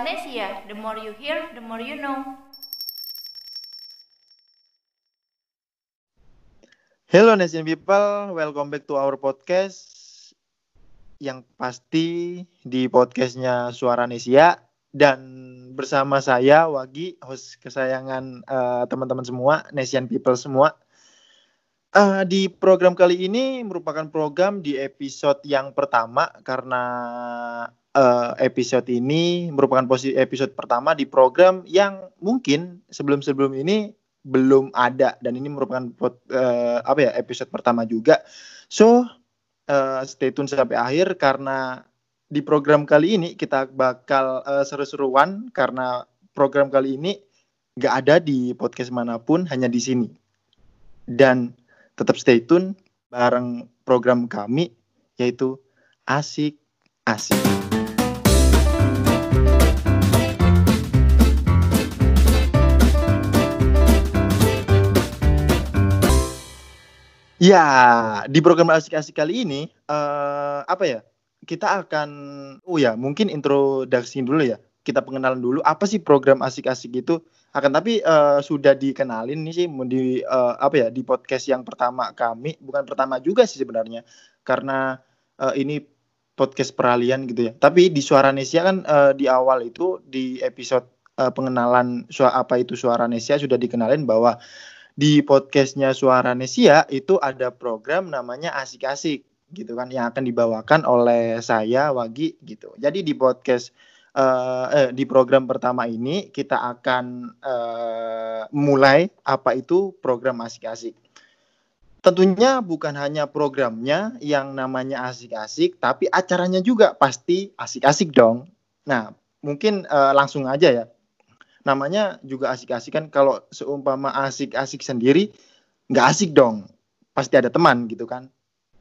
Suaranesia, the more you hear, the more you know. Hello Nation People, welcome back to our podcast. Yang pasti di podcastnya Suara Nesia dan bersama saya Wagi, host kesayangan uh, teman-teman semua, Nation People semua. Uh, di program kali ini merupakan program di episode yang pertama karena uh, episode ini merupakan posisi episode pertama di program yang mungkin sebelum-sebelum ini belum ada dan ini merupakan uh, apa ya episode pertama juga. So uh, stay tune sampai akhir karena di program kali ini kita bakal uh, seru-seruan karena program kali ini nggak ada di podcast mana pun hanya di sini. Dan tetap stay tune bareng program kami yaitu Asik Asik. Ya, di program asik-asik kali ini, uh, apa ya? Kita akan, oh ya, mungkin introduksi dulu ya. Kita pengenalan dulu apa sih program asik-asik itu akan tapi uh, sudah dikenalin nih sih di uh, apa ya di podcast yang pertama kami bukan pertama juga sih sebenarnya karena uh, ini podcast peralihan gitu ya tapi di Suara Nesia kan uh, di awal itu di episode uh, pengenalan suara apa itu Suara Nesia sudah dikenalin bahwa di podcastnya Suara Nesia itu ada program namanya asik-asik gitu kan yang akan dibawakan oleh saya Wagi gitu jadi di podcast uh, eh, di program pertama ini kita akan uh, mulai apa itu program asik-asik. Tentunya bukan hanya programnya yang namanya asik-asik, tapi acaranya juga pasti asik-asik dong. Nah, mungkin uh, langsung aja ya. Namanya juga asik-asik kan kalau seumpama asik-asik sendiri nggak asik dong. Pasti ada teman gitu kan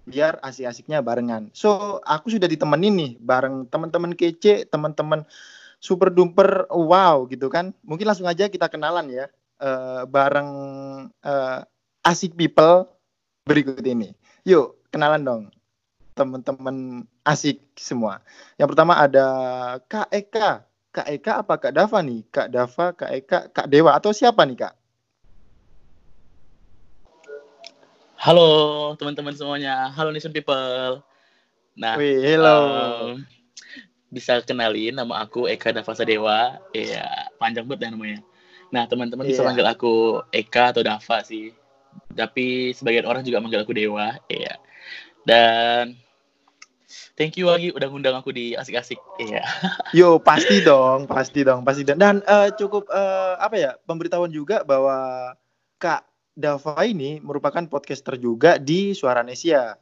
biar asik-asiknya barengan. So, aku sudah ditemenin nih bareng teman-teman kece, teman-teman super duper wow gitu kan. Mungkin langsung aja kita kenalan ya. Uh, bareng uh, asik people berikut ini. Yuk, kenalan dong teman-teman asik semua. Yang pertama ada Kak Eka. Kak Eka apa Kak Dava nih? Kak Dava, Kak Eka, Kak Dewa atau siapa nih Kak? Halo teman-teman semuanya, halo Nation People. Nah, Wih, hello. Um, bisa kenalin nama aku Eka Dava Dewa, iya panjang banget ya namanya. Nah teman-teman yeah. bisa iya. manggil aku Eka atau Dava sih, tapi sebagian orang juga manggil aku Dewa, iya. Dan thank you lagi udah ngundang aku di asik-asik. Iya. Yo, pasti dong, pasti dong, pasti dong. Dan uh, cukup uh, apa ya? Pemberitahuan juga bahwa Kak Dava ini merupakan podcaster juga di Suara Nesia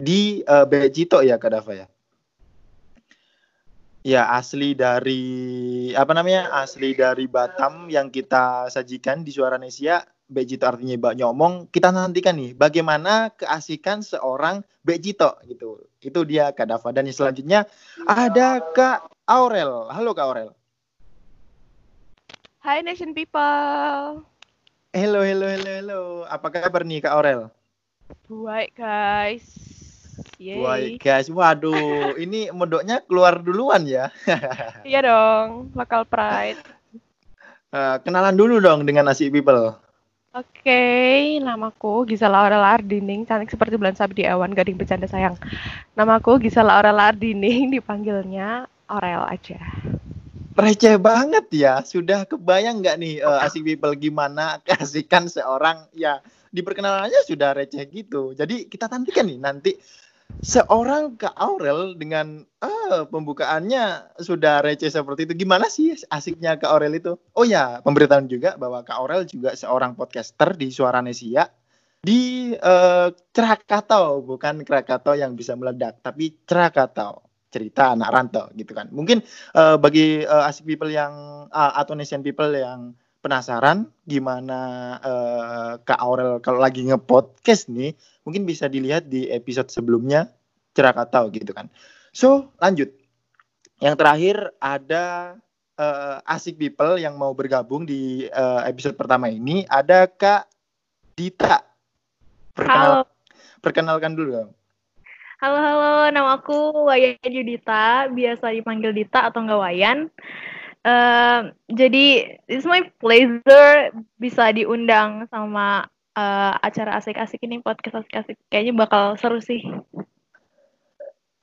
di uh, Bejito ya Kak Dava ya. Ya asli dari apa namanya asli dari Batam yang kita sajikan di Suara Nesia Bejito artinya Mbak Nyomong kita nantikan nih bagaimana keasikan seorang Bejito gitu itu dia Kak Dava dan yang selanjutnya ada Kak Aurel halo Kak Aurel Hai Nation People Halo, halo, halo, halo. Apa kabar nih Kak Aurel? Baik, guys. Yay. Baik, guys. Waduh, ini modoknya keluar duluan ya. iya dong, lokal pride. Uh, kenalan dulu dong dengan Nasi People. Oke, okay, namaku Gisela Aurel Ardining, cantik seperti bulan sabit di awan, gading bercanda sayang. Namaku Gisela Aurel Ardining, dipanggilnya Aurel aja receh banget ya. Sudah kebayang nggak nih uh, asik people gimana kasihkan seorang ya di perkenalannya sudah receh gitu. Jadi kita nantikan nih nanti seorang Kak Aurel dengan uh, pembukaannya sudah receh seperti itu. Gimana sih asiknya Kak Aurel itu? Oh ya, pemberitahuan juga bahwa Kak Aurel juga seorang podcaster di Suara Nesia di uh, Krakatau, bukan Krakatau yang bisa meledak, tapi Krakatau cerita anak rantau gitu kan. Mungkin uh, bagi uh, asik people yang uh, atau nation people yang penasaran gimana uh, Kak Aurel kalau lagi nge-podcast nih, mungkin bisa dilihat di episode sebelumnya Cerakatau gitu kan. So, lanjut. Yang terakhir ada uh, asik people yang mau bergabung di uh, episode pertama ini ada Kak Dita. Perkenal Halo. Perkenalkan dulu dong. Halo, halo, nama aku Wayan Yudita, biasa dipanggil Dita atau enggak Wayan. Jadi it's my pleasure bisa diundang sama eh, acara asik-asik ini podcast asik-asik kayaknya bakal seru sih.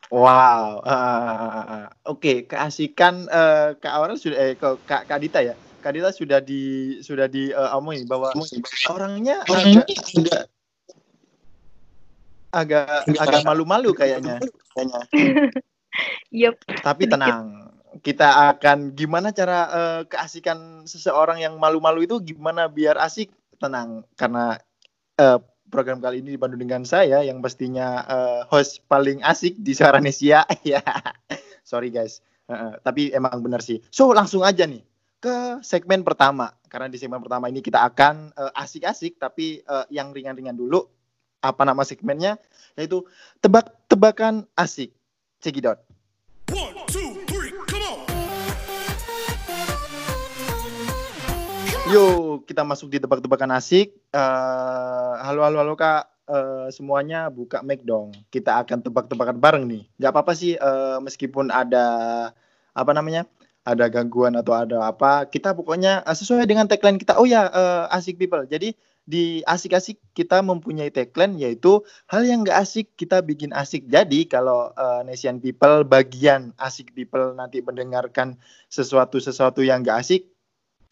Wow. ah. Oke, keasikan eh, Kak Aurel sudah eh Kak Kak Dita ya. Kak Dita sudah di sudah di eh, omongin bahwa orangnya agak agak agak agak malu-malu kayaknya. Kayaknya. Yup. Tapi tenang. Kita akan gimana cara eh, keasikan seseorang yang malu-malu itu gimana biar asik? Tenang karena eh, program kali ini dipandu dengan saya yang pastinya eh, host paling asik di Suaranesia. ya. Sorry guys. Tapi emang benar sih. So langsung aja nih ke segmen pertama. Karena di segmen pertama ini kita akan asik-asik tapi eh, yang ringan-ringan dulu. Apa nama segmennya? Yaitu tebak-tebakan asik. Cekidot. One, two, Yo, kita masuk di tebak-tebakan asik. Eh, halo, halo, halo kak. Eh, semuanya buka mic dong. Kita akan tebak-tebakan bareng nih. Gak apa-apa sih, eh, meskipun ada apa namanya, ada gangguan atau ada apa. Kita pokoknya eh, sesuai dengan tagline kita. Oh ya, eh, asik people. Jadi di asik-asik kita mempunyai tagline yaitu hal yang gak asik kita bikin asik. Jadi kalau eh, Nation people bagian asik people nanti mendengarkan sesuatu sesuatu yang gak asik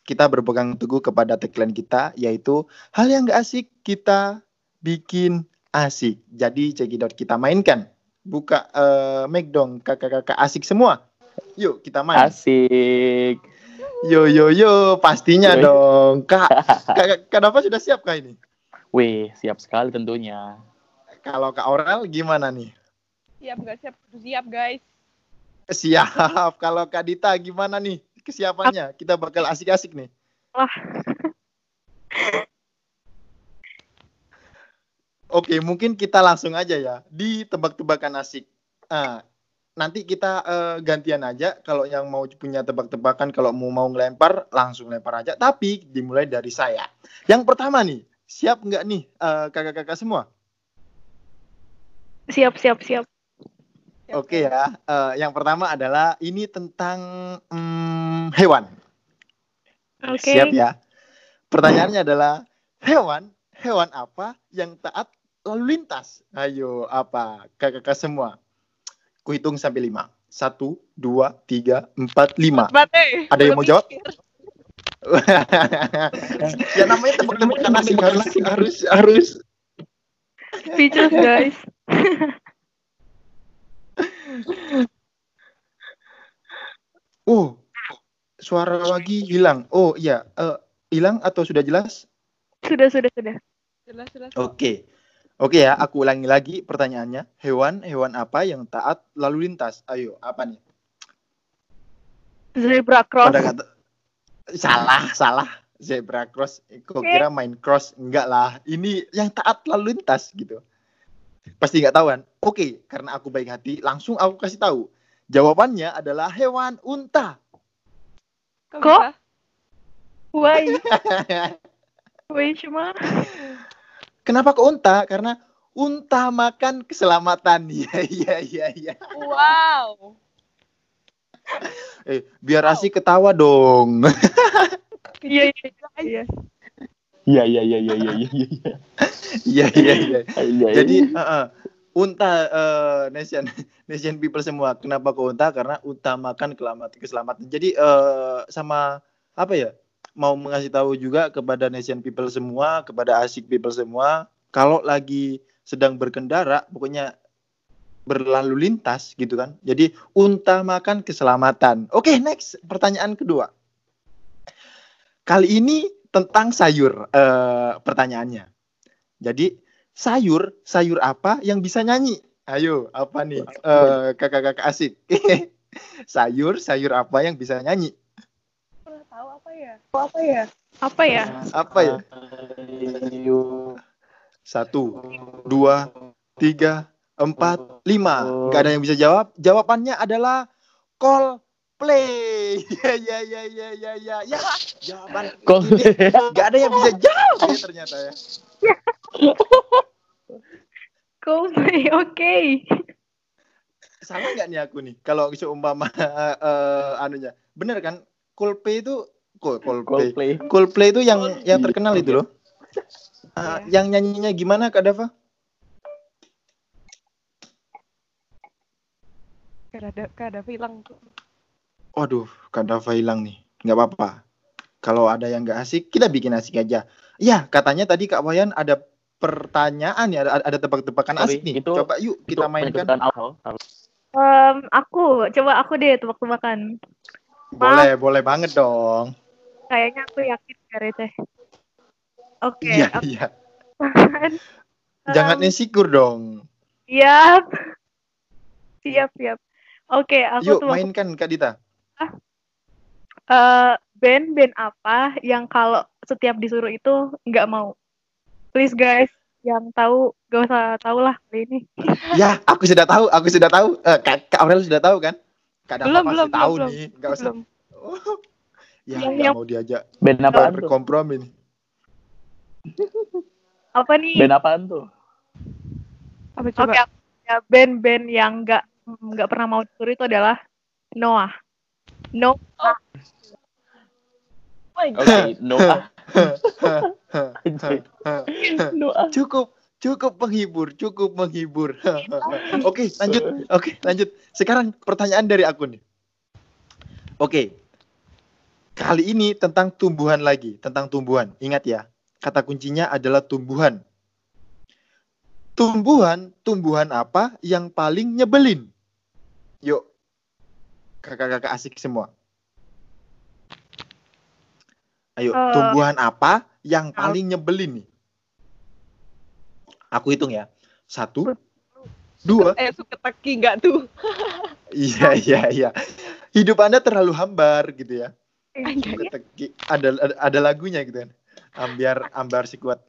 kita berpegang teguh kepada tagline kita yaitu hal yang gak asik kita bikin asik. Jadi cekidot kita mainkan. Buka eh, mic dong kakak-kakak asik semua. Yuk kita main. Asik. Yo yo yo pastinya Yo, yo. dong. Kak, kak, kak Dava sudah siap kak ini? Wih, siap sekali tentunya. Kalau Kak Aurel gimana nih? Siap nggak siap? Siap guys. Siap. Kalau Kak Dita gimana nih kesiapannya? Kita bakal asik-asik nih. Wah. Oke, mungkin kita langsung aja ya di tebak-tebakan asik. Ah, nanti kita eh, gantian aja. Kalau yang mau punya tebak-tebakan, kalau mau mau ngelempar, langsung lempar aja. Tapi dimulai dari saya. Yang pertama nih, siap nggak nih eh, kakak-kakak semua? Siap, siap, siap. Oke ya. Eh, yang pertama adalah ini tentang mm, hewan. Oke. Siap ya. Pertanyaannya adalah hewan, hewan apa yang taat lalu lintas? Ayo, apa? Kakak-kakak semua. Kuhitung sampai lima. Satu, dua, tiga, empat, lima. Bate. Ada yang mau jawab? ya namanya tebak-tebakan asik harus harus harus Speechless guys. oh suara lagi hilang oh iya Eh, hilang atau sudah jelas Sudah, sudah, sudah. Jelas jelas. Oke. Oke ya, aku ulangi lagi pertanyaannya. Hewan hewan apa yang taat lalu lintas? Ayo, apa nih? Zebra cross. Pada kata salah, salah. Zebra cross. Kok kira main cross? Enggak lah. Ini yang taat lalu lintas gitu. Pasti nggak tahu kan? Oke, karena aku baik hati, langsung aku kasih tahu. Jawabannya adalah hewan unta. Kok? bisa? Why? Why cuma? Kenapa ke unta? Karena unta makan keselamatan. Iya, iya, iya, iya. Wow. Eh, biar asik ketawa dong. Iya, iya, iya. Iya, iya, iya, iya, iya, iya, iya. Iya, iya, iya. Iya, Jadi uh, uh, unta uh, nation nation people semua. Kenapa ke unta? Karena utamakan keselamatan keselamatan. Jadi uh, sama apa ya? Mau mengasih tahu juga kepada nation people semua, kepada asik people semua, kalau lagi sedang berkendara, pokoknya berlalu lintas gitu kan. Jadi utamakan keselamatan. Oke, next pertanyaan kedua. Kali ini tentang sayur eh, pertanyaannya. Jadi sayur, sayur apa yang bisa nyanyi? Ayo, apa nih? Eh, kakak-kakak asik. sayur, sayur apa yang bisa nyanyi? Pernah tahu apa ya? Apa ya? Apa ya? Apa ya? Satu, dua, tiga, empat, lima. Gak ada yang bisa jawab. Jawabannya adalah Coldplay. Ya, ya, ya, ya, ya, ya, ya. Jawaban. Kok Gak ada yang bisa jawab ya ternyata ya. Coldplay, oke. Salah nggak nih aku nih? Kalau seumpama eh, anunya, bener kan? Coldplay itu Col- Coldplay. Coldplay. Coldplay itu yang yang terkenal itu loh. Ah, Iya. yang nyanyinya gimana Kak Dava? Kak ada hilang tuh. Waduh, Kak Dava hilang nih. Nggak apa-apa. Kalau ada yang nggak asik, kita bikin asik aja. Ya, katanya tadi Kak Wayan ada pertanyaan ya, ada, ada tebak-tebakan asik nih. itu- Coba yuk kita Itu mainkan. Em, aku, coba aku deh tebak-tebakan. Boleh, boleh banget dong. Kayaknya aku yakin gak receh. Oke, Iya, aku iya. Jangan insecure dong. Siap. Siap, siap. Oke, aku Yuk, tuh mainkan Kak Dita. Eh band-band apa yang kalau setiap disuruh itu nggak mau? Please guys, yang tahu gak usah tahu lah kali ini. Ya, aku sudah tahu, aku sudah tahu. Eh, Kak, Kak Aurel sudah tahu kan? Kak Belum, pasti belum, tahu belum, nih. Nggak usah. Belum. Oh. Ya, Yang- yang- mau diajak Band tuh? berkompromi nih. Apa nih? Band apaan tuh? Apa coba? Oke, ya band-band yang nggak nggak pernah mau disuruh itu adalah Noah. No. Anjay. Noah. cukup cukup menghibur cukup menghibur. Oke lanjut. Oke lanjut. Sekarang pertanyaan dari aku nih. Oke. Kali ini tentang tumbuhan lagi tentang tumbuhan. Ingat ya kata kuncinya adalah tumbuhan. Tumbuhan tumbuhan apa yang paling nyebelin? Yuk kakak-kakak asik semua ayo Eh. tumbuhan apa yang paling nyebelin nih Aku hitung ya. Satu, dua, Eh suka teki nggak tuh? iya iya iya. Hidup Anda terlalu hambar gitu ya. Enggak ya? Keteki- Ada, ada ada lagunya gitu kan. Ambiar ambar si kuat.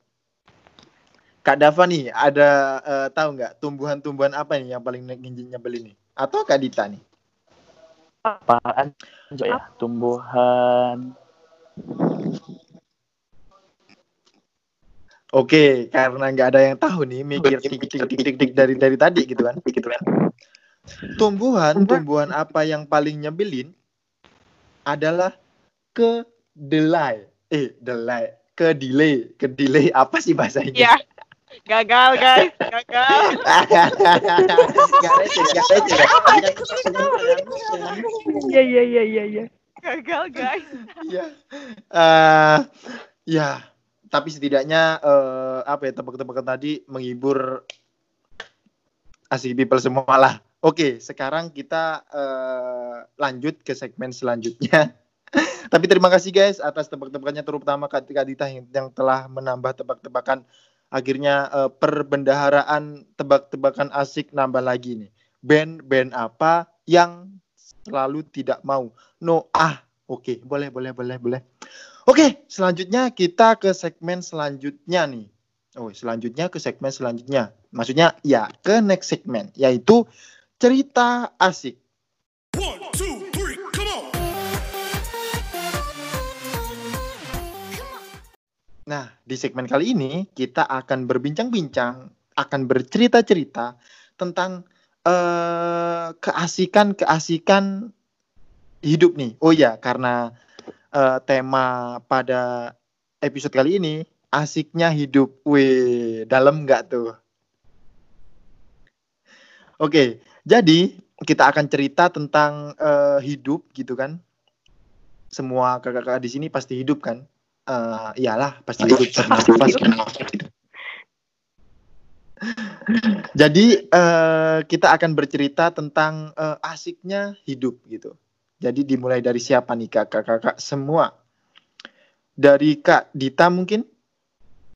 Kak Dava nih, ada eh, tahu nggak tumbuhan-tumbuhan apa nih yang paling nyebelin nih? Atau Kak Dita nih? Apaan? Coba ya. Tumbuhan. Oke, karena nggak ada yang tahu nih, mikir tik tik tik tik tik dari dari tadi gitu kan, gitu kan. Tumbuhan, tumbuhan apa yang paling nyebelin adalah kedelai. Eh, delay, kedelai, kedelai apa sih bahasanya? Ya. Gagal guys, gagal. Ya. Iya iya iya iya iya. Gagal guys. Iya. Eh, ya, tapi setidaknya eh, apa ya tebak-tebakan tadi menghibur asik people semua lah. Oke, sekarang kita eh, lanjut ke segmen selanjutnya. tapi terima kasih guys atas tebak-tebakannya terutama Kak Kak Dita yang, yang telah menambah tebak-tebakan. Akhirnya eh, perbendaharaan tebak-tebakan asik nambah lagi nih. Band-band apa yang selalu tidak mau? No, ah, oke, boleh, boleh, boleh, boleh. Oke, selanjutnya kita ke segmen selanjutnya nih. Oh, selanjutnya ke segmen selanjutnya. Maksudnya ya ke next segmen yaitu cerita asik. Di segmen kali ini kita akan berbincang-bincang, akan bercerita-cerita tentang eh, keasikan-keasikan hidup nih. Oh ya, karena eh, tema pada episode kali ini asiknya hidup. Wih, dalam nggak tuh? Oke, jadi kita akan cerita tentang eh, hidup gitu kan. Semua kakak-kakak di sini pasti hidup kan? Eh, iyalah pasti hidup bernafas kan. Jadi eh, kita akan bercerita tentang eh, asiknya hidup gitu. Jadi dimulai dari siapa nih kakak-kakak semua? Dari Kak Dita mungkin?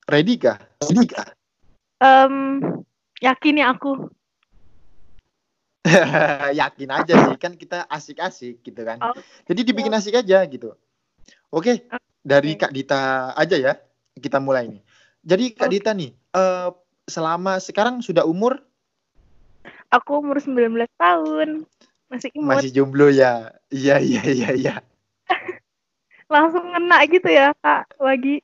Ready kah? Ready kah? Em, yakin ya aku. Yakin aja sih kan kita asik-asik gitu kan. Oh. Jadi dibikin asik aja gitu. Oke, dari Kak Dita aja ya. Kita mulai nih. Jadi Kak. Dita nih, eh, selama sekarang sudah umur Aku umur 19 tahun. Masih imut. masih jomblo ya. Iya iya iya iya. Langsung ngena gitu ya, Kak. Lagi.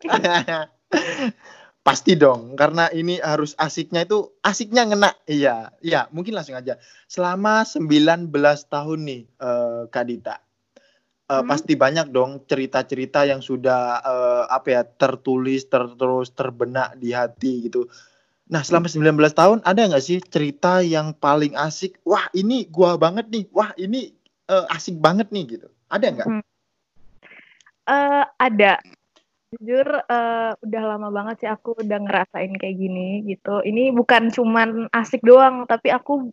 Pasti dong, karena ini harus asiknya itu asiknya ngena. Iya, iya, mungkin langsung aja. Selama 19 tahun nih, eh, Kak Dita. Eh, Hmm. pasti banyak dong cerita-cerita yang sudah eh, apa ya tertulis ter- terus terbenak di hati gitu. Nah, selama 19 tahun ada nggak sih cerita yang paling asik? Wah, ini gua banget nih. Wah, ini eh, asik banget nih gitu. Ada nggak? Hmm. Eh, ada. Jujur eh, udah lama banget sih aku udah ngerasain kayak gini gitu. Ini bukan cuman asik doang, tapi aku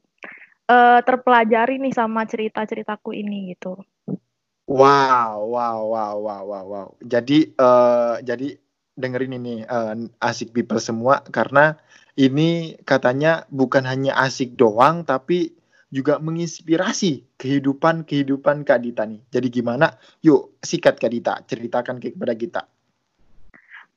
eh, terpelajari nih sama cerita-ceritaku ini gitu. Wow, wow, wow, wow, wow, wow. Jadi, eh, jadi dengerin ini eh, asik people semua karena ini katanya bukan hanya asik doang, tapi juga menginspirasi kehidupan kehidupan Kak Dita nih. Jadi gimana? Yuk, sikat Kak Dita, ceritakan kepada kita.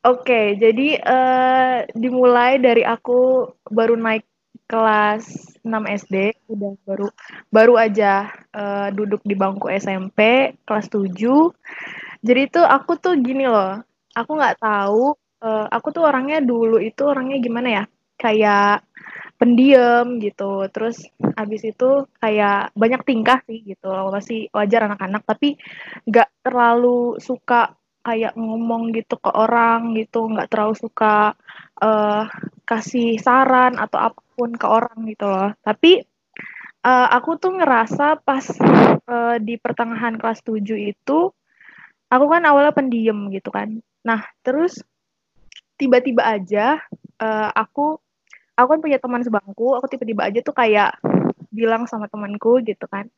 Oke, jadi eh, dimulai dari aku baru naik kelas 6 SD, udah baru baru aja eh, duduk di bangku SMP kelas 7. Jadi tuh aku tuh gini loh, aku nggak tahu, eh, aku tuh orangnya dulu itu orangnya gimana ya, kayak pendiam gitu, terus habis itu kayak banyak tingkah sih gitu, masih wajar anak-anak, tapi nggak terlalu suka kayak ngomong gitu ke orang gitu, nggak terlalu suka eh, kasih saran atau apa pun ke orang gitu loh. Tapi eh, aku tuh ngerasa pas eh, di pertengahan kelas 7 itu, aku kan awalnya pendiam gitu kan. Nah, terus tiba-tiba aja eh, aku aku kan punya teman sebangku, aku tiba-tiba aja tuh kayak bilang sama temanku gitu kan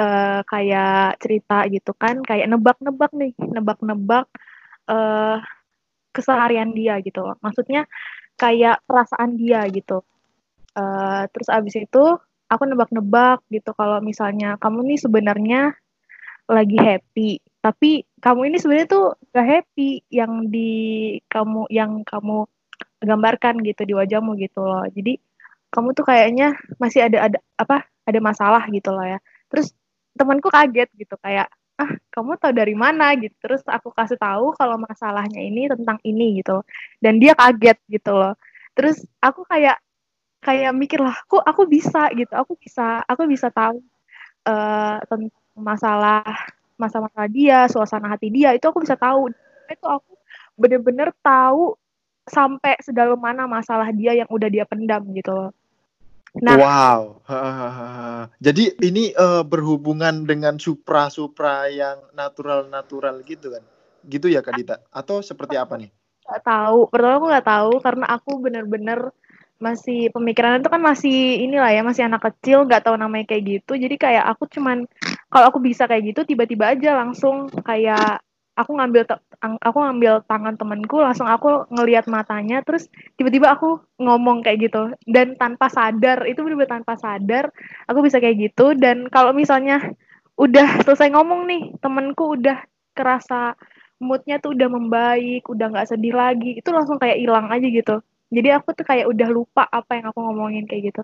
eh kayak cerita gitu kan, kayak nebak-nebak nih, nebak-nebak eh keseharian dia gitu. Maksudnya kayak perasaan dia gitu. Eh terus abis itu aku nebak-nebak gitu kalau misalnya kamu nih sebenarnya lagi happy, tapi kamu ini sebenarnya tuh gak happy yang di kamu yang kamu gambarkan gitu di wajahmu gitu loh. Jadi kamu tuh kayaknya masih ada ada apa ada masalah gitu loh ya. Terus temanku kaget gitu kayak ah kamu tahu dari mana gitu terus aku kasih tahu kalau masalahnya ini tentang ini gitu dan dia kaget gitu loh terus aku kayak kayak mikir lah kok aku bisa gitu aku bisa aku bisa tahu eh tentang masalah masalah dia suasana hati dia itu aku bisa tahu itu aku bener-bener tahu sampai sedalam mana masalah dia yang udah dia pendam gitu loh Nah. Wow. Jadi ini eh, berhubungan dengan supra-supra yang natural-natural gitu kan? Gitu ya Kak Dita? Atau seperti apa nih? tahu pertama aku nggak tahu karena aku bener-bener masih pemikiran itu kan masih inilah ya masih anak kecil nggak tahu namanya kayak gitu. Jadi kayak aku cuman kalau aku bisa kayak gitu tiba-tiba aja langsung kayak aku ngambil aku ngambil tangan temanku langsung aku ngelihat matanya terus tiba-tiba aku ngomong kayak gitu. Dan tanpa sadar itu bener-bener tanpa sadar aku bisa kayak gitu. Dan kalau misalnya udah selesai ngomong nih temanku udah kerasa moodnya tuh udah membaik udah nggak sedih lagi itu langsung kayak hilang aja gitu jadi aku tuh kayak udah lupa apa yang aku ngomongin kayak gitu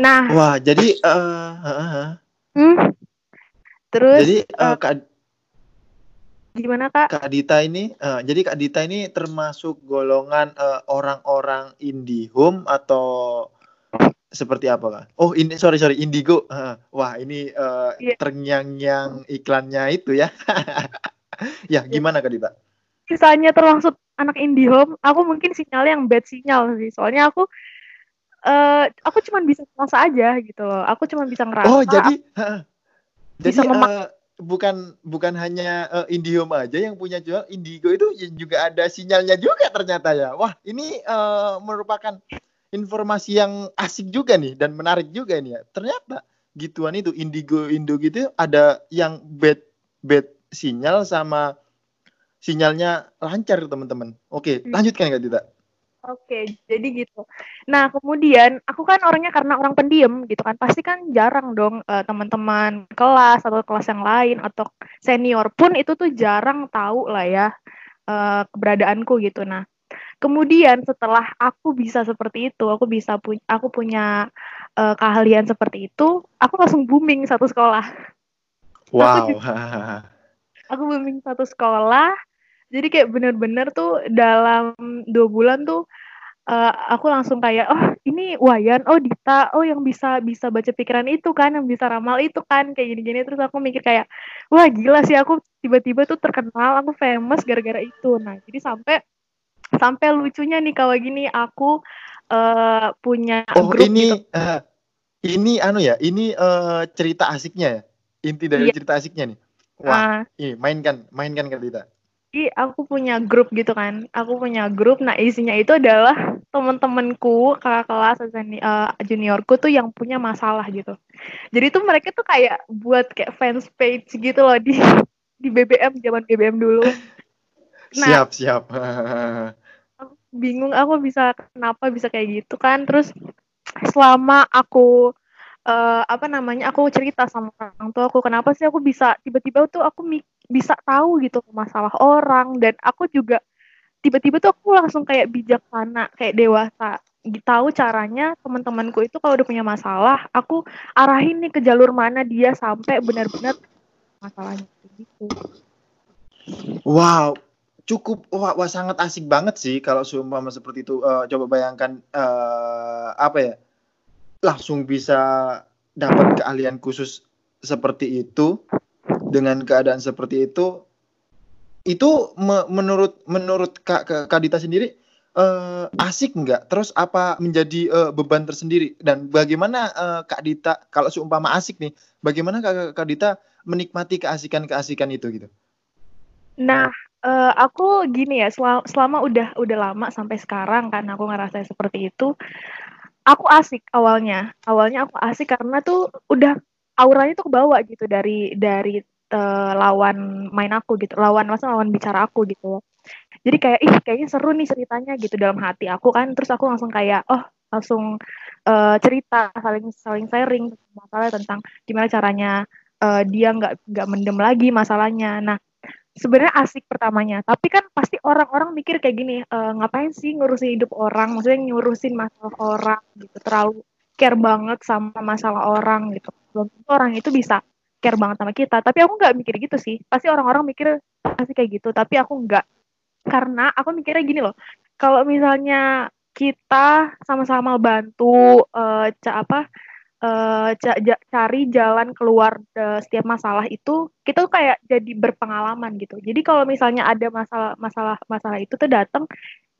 nah Wah, jadi eh, hahaha. hmm, terus jadi eh, Kak, gimana kak Kak Dita ini, eh, jadi Kak Dita ini termasuk golongan eh, orang-orang IndiHome atau seperti apa Kak? Oh, ini sorry sorry Indigo. Eh, Wah, ini eh, Iya. terngiang-ngiang iklannya itu ya. ya, gimana Kak Dita? misalnya termasuk anak IndiHome, aku mungkin sinyalnya yang bad sinyal sih. Soalnya aku eh aku cuman bisa ngerasa aja gitu loh. Aku cuman bisa ngerasa. Oh, jadi heeh. Bisa jadi memak- eh, bukan bukan hanya eh, IndiHome aja yang punya jual Indigo itu juga ada sinyalnya juga ternyata ya. Wah, ini eh, merupakan informasi yang asik juga nih dan menarik juga ini ya. Ternyata gituan itu Indigo Indo gitu ada yang bad bad sinyal sama sinyalnya lancar teman-teman. Oke, Hmm. lanjutkan Kak Dita. Oke, jadi gitu. Nah, kemudian aku kan orangnya karena orang pendiam gitu kan, pasti kan jarang dong eh, teman-teman kelas atau kelas yang lain atau senior pun itu tuh jarang tahu lah ya eh, keberadaanku gitu. Nah, kemudian setelah aku bisa seperti itu, aku bisa punya aku punya eh, keahlian seperti itu, aku langsung booming satu sekolah. Wow. Aku booming satu sekolah, jadi kayak bener-bener tuh dalam dua bulan tuh eh, aku langsung kayak oh ini Wayan oh Dita oh yang bisa bisa baca pikiran itu kan yang bisa ramal itu kan kayak gini-gini terus aku mikir kayak wah gila sih aku tiba-tiba tuh terkenal aku famous gara-gara itu nah jadi sampai sampai lucunya nih kalau gini aku eh, punya Oh, grup ini gitu eh, ini anu ya, ini eh, cerita asiknya ya. Inti dari Iya. cerita asiknya nih. Wah, Ah, ini mainkan, mainkan Kak Dita. Jadi aku punya grup gitu kan. Aku punya grup. Nah isinya itu adalah temen-temenku, kakak kelas, eh, juniorku tuh yang punya masalah gitu. Jadi tuh mereka tuh kayak buat kayak fans page gitu loh di di BBM zaman BBM dulu. Nah Siap, siap. aku bingung aku bisa kenapa bisa kayak gitu kan. Terus selama aku eh, apa namanya aku cerita sama orang tua aku kenapa sih aku bisa tiba-tiba tuh aku mi- bisa tahu gitu masalah orang dan aku juga tiba-tiba tuh aku langsung kayak bijaksana kayak dewasa tahu caranya teman-temanku itu kalau udah punya masalah aku arahin nih ke jalur mana dia sampai benar-benar masalahnya gitu Wow, cukup wah, wah, sangat asik banget sih kalau seumpama seperti itu. Eh, coba bayangkan eh, apa ya? Langsung bisa dapat keahlian khusus seperti itu dengan keadaan seperti itu. Itu me- menurut menurut Kak, Kak, Dita sendiri eh, asik nggak? Terus apa menjadi eh, beban tersendiri? Dan bagaimana eh, Kak Dita kalau seumpama asik nih, bagaimana Kak, Kak Dita menikmati keasikan-keasikan itu gitu? Nah, eh, aku gini ya, selama, selama udah udah lama sampai sekarang kan aku ngerasa seperti itu, aku asik awalnya. Awalnya aku asik karena tuh udah auranya tuh kebawa gitu dari dari eh, lawan main aku gitu, lawan masa lawan bicara aku gitu. Jadi kayak ih kayaknya seru nih ceritanya gitu dalam hati aku kan. Terus aku langsung kayak oh langsung eh, cerita saling saling sharing masalah tentang gimana caranya eh, dia nggak nggak mendem lagi masalahnya. Nah sebenarnya asik pertamanya tapi kan pasti orang-orang mikir kayak gini "Eh, ngapain sih ngurusin hidup orang maksudnya ngurusin masalah orang gitu terlalu care banget sama masalah orang gitu belum tentu orang itu bisa care banget sama kita. Tapi aku nggak mikir gitu sih. Pasti orang-orang mikir pasti kayak gitu. Tapi aku nggak. Karena aku mikirnya gini loh. Kalau misalnya kita sama-sama bantu eh, ca apa eh, ca- ja- cari jalan keluar eh, setiap masalah itu kita tuh kayak jadi berpengalaman gitu. Jadi kalau misalnya ada masalah masalah masalah itu tuh datang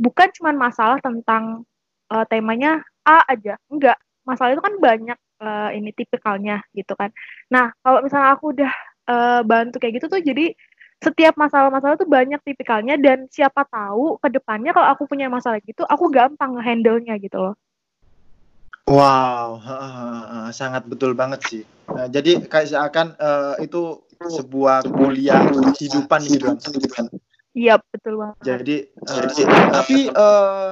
bukan cuma masalah tentang eh, temanya A aja, enggak. Masalah itu kan banyak eh, ini tipikalnya gitu kan. Nah, kalau misalnya aku udah eh, bantu kayak gitu tuh jadi setiap masalah-masalah tuh banyak tipikalnya dan siapa tahu ke depannya kalau aku punya masalah gitu aku gampang nge-handle-nya gitu loh. Wow, sangat betul banget sih. Nah, jadi kayak seakan eh, itu sebuah kuliah kehidupan gitu kan. Iya, betul banget. Jadi, eh, tapi eh,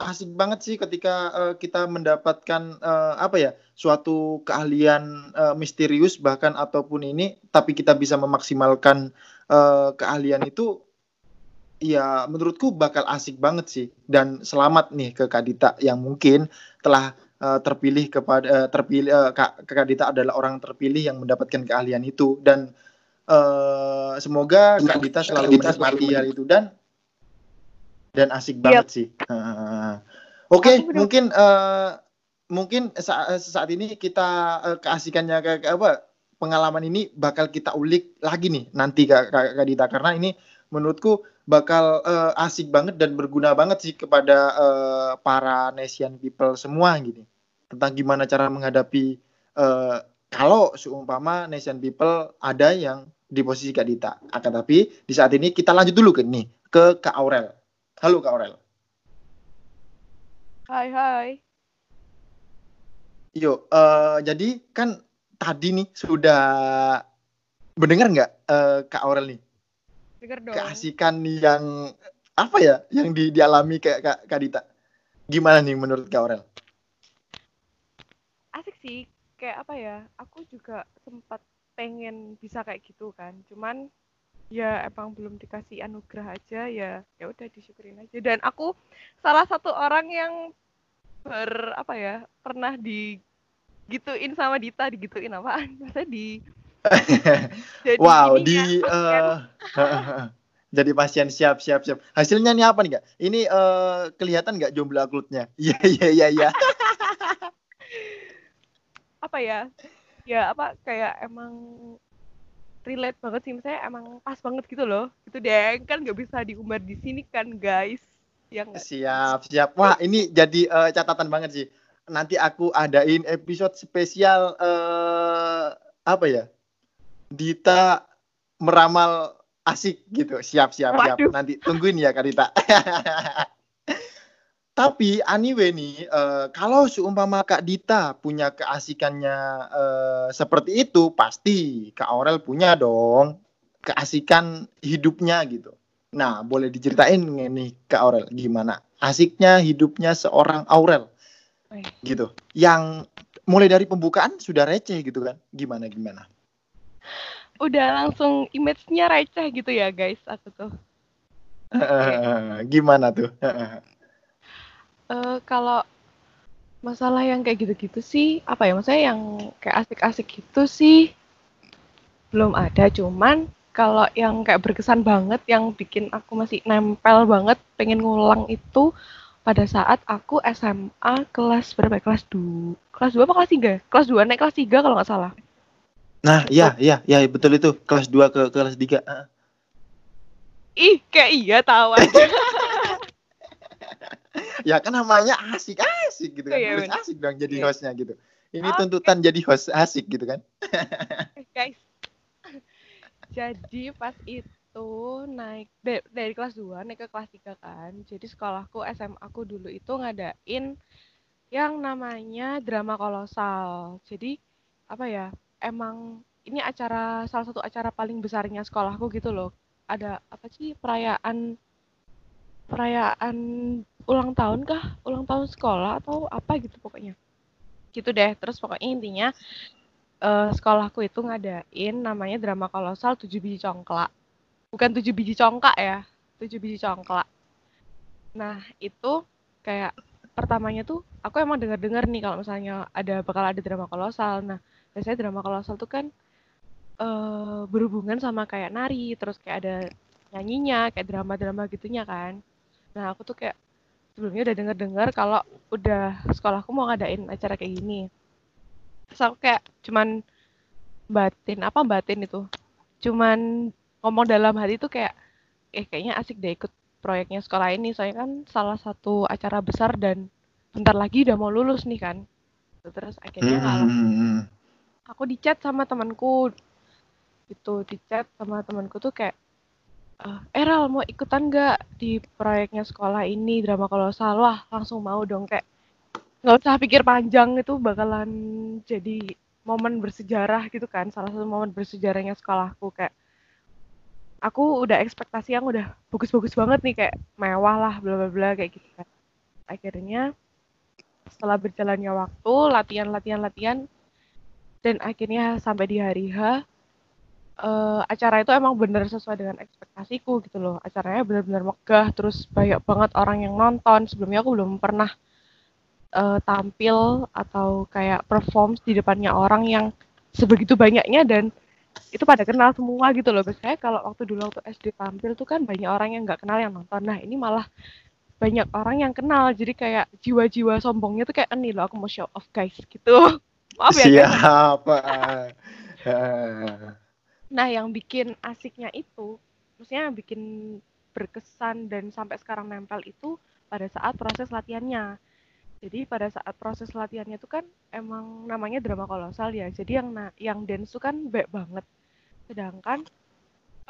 asik banget sih ketika eh, kita mendapatkan eh, apa ya suatu keahlian eh, misterius bahkan ataupun ini, tapi kita bisa memaksimalkan eh, keahlian itu ya menurutku bakal asik banget sih. Dan selamat nih ke Kak Dita yang mungkin telah eh, terpilih kepada eh, terpilih eh, Kak, Kak Dita adalah orang terpilih yang mendapatkan keahlian itu. Dan eh, semoga Kak Dita selalu menikmati hal itu. Dan dan asik banget sih. Heeh. Oke, bener- mungkin eh, mungkin sa- saat ini kita eh, keasikannya ke, ke apa pengalaman ini bakal kita ulik lagi nih nanti Kak, Kak, Kak Dita karena ini menurutku bakal eh, asik banget dan berguna banget sih kepada eh, para nation people semua gini tentang gimana cara menghadapi eh, kalau seumpama nation people ada yang di posisi Kak Dita. Akan tapi di saat ini kita lanjut dulu ke nih ke Kak Aurel. Halo Kak Aurel. Hai hai. Yo, eh, jadi kan tadi nih sudah mendengar nggak eh, Kak Aurel nih Dengar dong. keasikan yang apa ya yang di, dialami kayak Kak, Kak Dita? Gimana nih menurut Kak Aurel? Asik sih. Kayak apa ya? Aku juga sempat pengen bisa kayak gitu kan. Cuman ya emang belum dikasih anugerah aja ya ya udah disyukurin aja dan aku salah satu orang yang ber apa ya pernah digituin sama Dita digituin apaan maksudnya di jadi wow, di ya, eh, Jadi pasien siap siap siap. Hasilnya nih apa nih kak? Ini eh, kelihatan nggak jomblo aklutnya? Iya iya iya iya. apa ya ya apa kayak emang relate banget sih misalnya emang pas banget gitu loh itu deh kan nggak bisa diumbar di sini kan guys ya nggak Siap siap. Wah ini jadi eh, catatan banget sih. Nanti aku adain episode spesial eh apa ya? Dita meramal asik gitu. Siap siap siap. Waduh. Nanti tungguin ya Kak Dita. Tapi anyway nih, eh, kalau seumpama Kak Dita punya keasikannya eh, seperti itu, pasti Kak Aurel punya dong keasikan hidupnya gitu. Nah, boleh diceritain nih Kak Aurel gimana asiknya hidupnya seorang Aurel gitu. Yang mulai dari pembukaan sudah receh gitu kan? Gimana gimana? udah langsung image-nya receh gitu ya guys aku tuh gimana tuh? Eh kalau masalah yang kayak gitu-gitu sih apa ya maksudnya yang kayak asik-asik gitu sih belum ada cuman kalau yang kayak berkesan banget yang bikin aku masih nempel banget pengen ngulang itu pada saat aku SMA kelas berapa ya? kelas 2 kelas 2 apa kelas 3 kelas 2 naik kelas 3 kalau nggak salah Nah, iya iya iya betul itu kelas 2 ke kelas 3. Heeh. ih kayak iya tahu aja Ya kan namanya asik-asik gitu kan. Iya, bener. asik dong jadi Iya. hostnya gitu. Ini tuntutan jadi host asik gitu kan. Eh, guys jadi pas itu naik da- dari kelas 2 naik ke kelas 3 kan jadi sekolahku SMA aku dulu itu ngadain yang namanya drama kolosal jadi apa ya emang ini acara salah satu acara paling besarnya sekolahku gitu loh ada apa sih perayaan perayaan ulang tahun kah? Ulang tahun sekolah atau apa gitu pokoknya. Gitu deh. Terus pokoknya intinya eh, sekolahku itu ngadain namanya drama kolosal tujuh biji congklak. Bukan tujuh biji congkak ya tujuh biji congklak. Nah itu kayak pertamanya tuh aku emang dengar-dengar nih kalau misalnya ada bakal ada drama kolosal. Nah biasanya drama kolosal tuh kan eh berhubungan sama kayak nari terus kayak ada nyanyinya kayak drama-drama gitunya kan nah aku tuh kayak sebelumnya udah denger-dengar kalau udah sekolahku mau ngadain acara kayak gini. Terus aku kayak cuman batin apa batin itu? Cuman ngomong dalam hati tuh kayak eh kayaknya asik deh ikut proyeknya sekolah ini soalnya kan salah satu acara besar dan bentar lagi udah mau lulus nih kan. Terus akhirnya kalau Hmm. aku di chat sama temanku. Itu di chat sama temanku tuh kayak eh Ral mau ikutan nggak di proyeknya sekolah ini drama kolosal wah langsung mau dong kayak nggak usah pikir panjang itu bakalan jadi momen bersejarah gitu kan salah satu momen bersejarahnya sekolahku kayak aku udah ekspektasi yang udah bagus-bagus banget nih kayak mewah lah bla bla bla kayak gitu kan. Akhirnya setelah berjalannya waktu latihan latihan latihan dan akhirnya sampai di hari H eh, acara itu emang bener sesuai dengan ekspektasiku gitu loh. Acaranya bener-bener megah terus banyak banget orang yang nonton. Sebelumnya aku belum pernah eh, tampil atau kayak perform di depannya orang yang sebegitu banyaknya dan itu pada kenal semua gitu loh. Biasanya kalau waktu dulu waktu SD tampil tuh kan banyak orang yang nggak kenal yang nonton. Nah ini malah banyak orang yang kenal. Jadi kayak jiwa-jiwa sombongnya tuh kayak ini loh aku mau show off guys gitu. Maaf ya guys. Ah. Nah, yang bikin asiknya itu, maksudnya yang bikin berkesan dan sampai sekarang nempel itu pada saat proses latihannya. Jadi pada saat proses latihannya itu kan emang namanya drama kolosal ya. Jadi yang yang dance itu kan baik banget. Sedangkan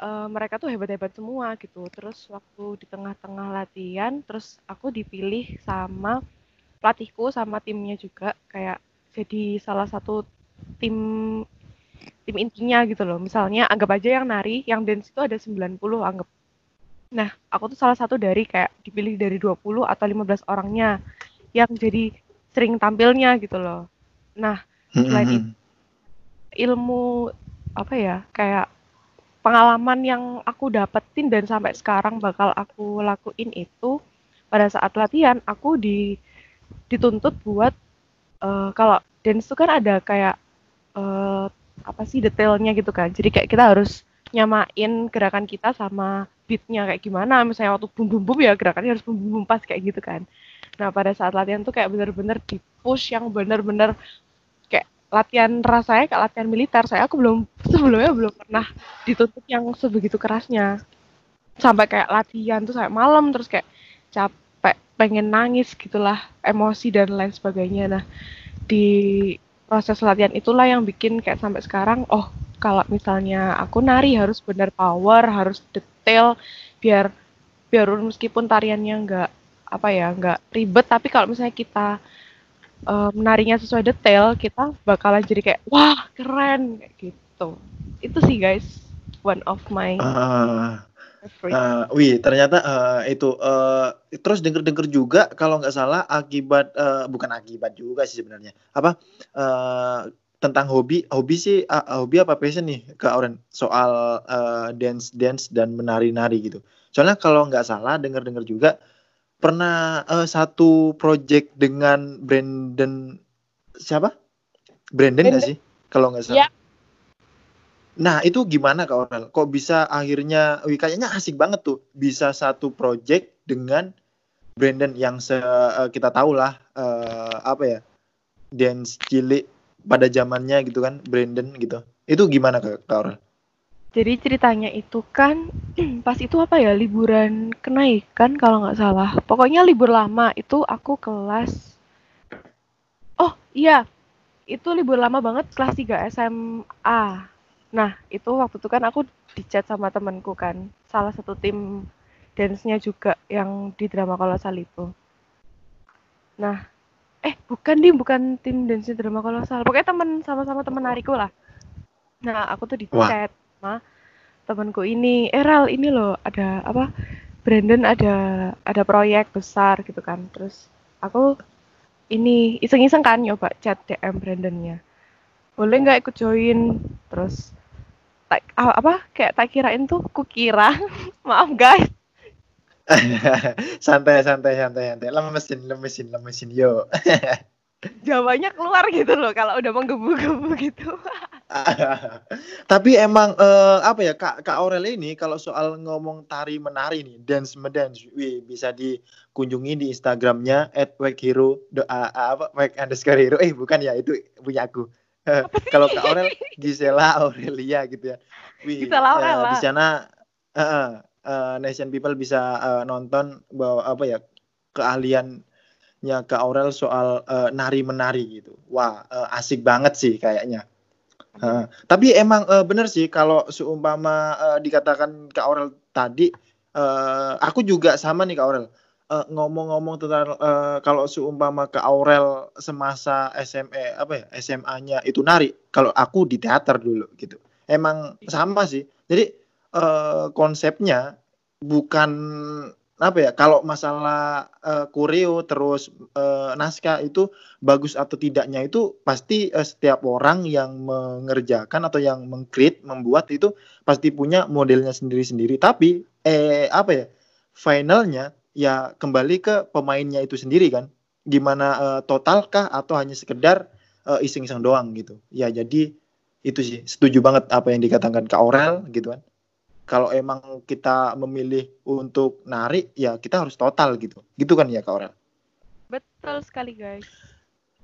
eh, mereka tuh hebat-hebat semua gitu. Terus waktu di tengah-tengah latihan, terus aku dipilih sama pelatihku sama timnya juga kayak jadi salah satu tim tim intinya gitu loh. Misalnya anggap aja yang nari, yang dance itu ada 90 anggap. Nah, aku tuh salah satu dari kayak dipilih dari 20 atau 15 orangnya yang jadi sering tampilnya gitu loh. Nah, Selain Hmm. itu, ilmu apa ya? Kayak pengalaman yang aku dapetin dan sampai sekarang bakal aku lakuin itu pada saat latihan aku di dituntut buat eh, kalau dance itu kan ada kayak eh, apa sih detailnya gitu kan. Jadi kayak kita harus nyamain gerakan kita sama beatnya kayak gimana. Misalnya waktu bum bum bum ya gerakannya harus bum bum pas kayak gitu kan. Nah pada saat latihan tuh kayak bener-bener di push yang bener-bener kayak latihan rasanya kayak latihan militer. Saya aku belum sebelumnya belum pernah dituntut yang sebegitu kerasnya. Sampai kayak latihan tuh sampai malam terus kayak capek pengen nangis gitulah emosi dan lain sebagainya. Nah di proses latihan itulah yang bikin kayak sampai sekarang oh kalau misalnya aku nari harus benar power harus detail biar biar meskipun tariannya nggak apa ya nggak ribet tapi kalau misalnya kita menarinya sesuai detail kita bakalan jadi kayak wah keren kayak gitu. Itu sih guys one of my Ah, ah, wih, ternyata eh, itu eh, terus denger-denger juga kalau nggak salah akibat eh, bukan akibat juga sih sebenarnya. Apa eh, tentang hobi, hobi sih ah, hobi apa passion nih Kak Oren soal eh, dance dance dan menari-nari gitu. Soalnya kalau nggak salah denger-denger juga pernah eh, satu project dengan Brandon siapa? Brandon nggak sih? Kalau nggak salah. Ya. Nah, itu gimana Kak Orel? Kok bisa akhirnya, wih, kayaknya asik banget tuh, bisa satu project dengan Brandon yang se eh, kita tahu lah eh, apa ya, dance cilik pada zamannya gitu kan, Brandon gitu. Itu gimana Kak, Kak Orel? Jadi ceritanya itu kan pas itu apa ya liburan kenaikan kalau nggak salah. Pokoknya libur lama itu aku kelas. Oh iya, itu libur lama banget kelas 3 SMA. Nah itu waktu itu kan aku dicat sama temanku kan, salah satu tim dance-nya juga yang di drama kolosal itu. Nah, eh bukan dim, bukan tim dance drama kolosal. Pokoknya temen sama-sama temen nariku lah. Nah aku tuh dicat sama temanku ini, Eral ini loh ada apa? Brandon ada ada proyek besar gitu kan. Terus aku ini iseng-iseng kan nyoba chat DM Brandonnya. Boleh nggak ikut join? Terus tak ah, apa kayak tak kirain tuh kukira maaf guys santai, santai, santai, santai. Lemesin, lemesin, lemesin, yo. jawabannya keluar gitu loh kalau udah menggebu-gebu gitu Tapi emang eh, apa ya Kak Kak Aurel ini kalau soal ngomong tari menari nih dance medance, wih bisa dikunjungi di Instagramnya @weghero apa weg underscore hero eh bukan ya itu punya aku. Kalau Kak Aurel Gisela Aurelia gitu ya. Wih, Gisela eh, Aurela. di sana eh, eh, eh, Nation People bisa eh, nonton bahwa apa ya keahliannya Kak Aurel soal eh, nari menari gitu. Wah eh, asik banget sih kayaknya. Heeh. tapi emang eh, bener sih kalau seumpama eh, dikatakan Kak Aurel tadi, eh, aku juga sama nih Kak Aurel. Eh, ngomong-ngomong tentang eh, kalau seumpama Kak Aurel semasa SMA apa ya SMA-nya itu nari, kalau aku di teater dulu gitu. Emang sama sih. Jadi eh, konsepnya bukan apa ya kalau masalah eh, koreo terus eh, naskah itu bagus atau tidaknya itu pasti eh, setiap orang yang mengerjakan atau yang mengcreate membuat itu pasti punya modelnya sendiri-sendiri tapi eh apa ya finalnya ya kembali ke pemainnya itu sendiri kan. Gimana eh, totalkah atau hanya sekedar eh, iseng-iseng doang gitu. Ya jadi itu sih. Setuju banget apa yang dikatakan Kak Aurel gitu kan. Kalau emang kita memilih untuk nari ya kita harus total gitu. Gitu kan ya Kak Aurel? Betul sekali guys.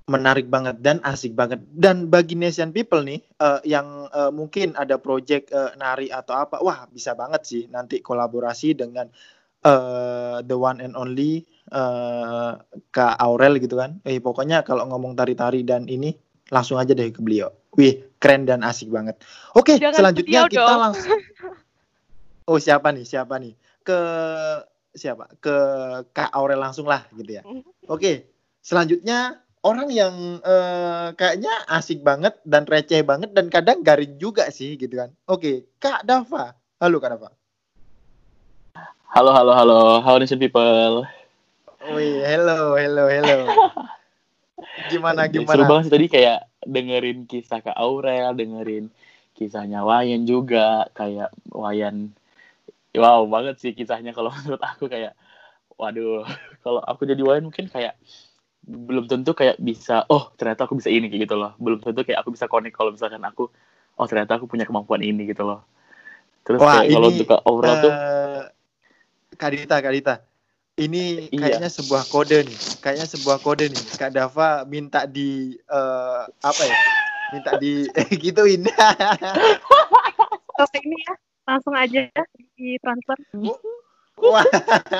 Menarik banget dan asik banget. Dan bagi nation people nih eh, yang eh, mungkin ada project eh, nari atau apa wah bisa banget sih nanti kolaborasi dengan eh, the one and only eh, Kak Aurel gitu kan eh pokoknya kalau ngomong tari-tari dan ini langsung aja deh ke beliau wih keren dan asik banget oke Jangan selanjutnya kita dong. langsung oh siapa nih siapa nih ke siapa ke Kak Aurel langsung lah gitu ya Oke, selanjutnya orang yang eh, kayaknya asik banget dan receh banget dan kadang garing juga sih gitu kan. Oke, Kak Dava. Halo Kak Dava. Halo, halo, halo. How nation people? Wih, hello, hello, hello. Gimana Seru gimana? banget sih tadi kayak dengerin kisah Kak Aurel, dengerin kisahnya Wayan juga. Kayak Wayan, wow banget sih kisahnya kalau menurut aku kayak, waduh, kalau aku jadi Wayan mungkin kayak belum tentu kayak bisa, oh ternyata aku bisa ini kayak gitu loh. Belum tentu kayak aku bisa connect kalau misalkan aku, oh ternyata aku punya kemampuan ini gitu loh. terus Wah, kayak kalau untuk ke overall tuh Eh, Kak Dita, Kak Dita. Ini Iya. kayaknya sebuah kode nih. Kayaknya sebuah kode nih. Kak Dava minta di eh, apa ya? Minta di gituin. Oke ini ya langsung aja di transfer. Wah.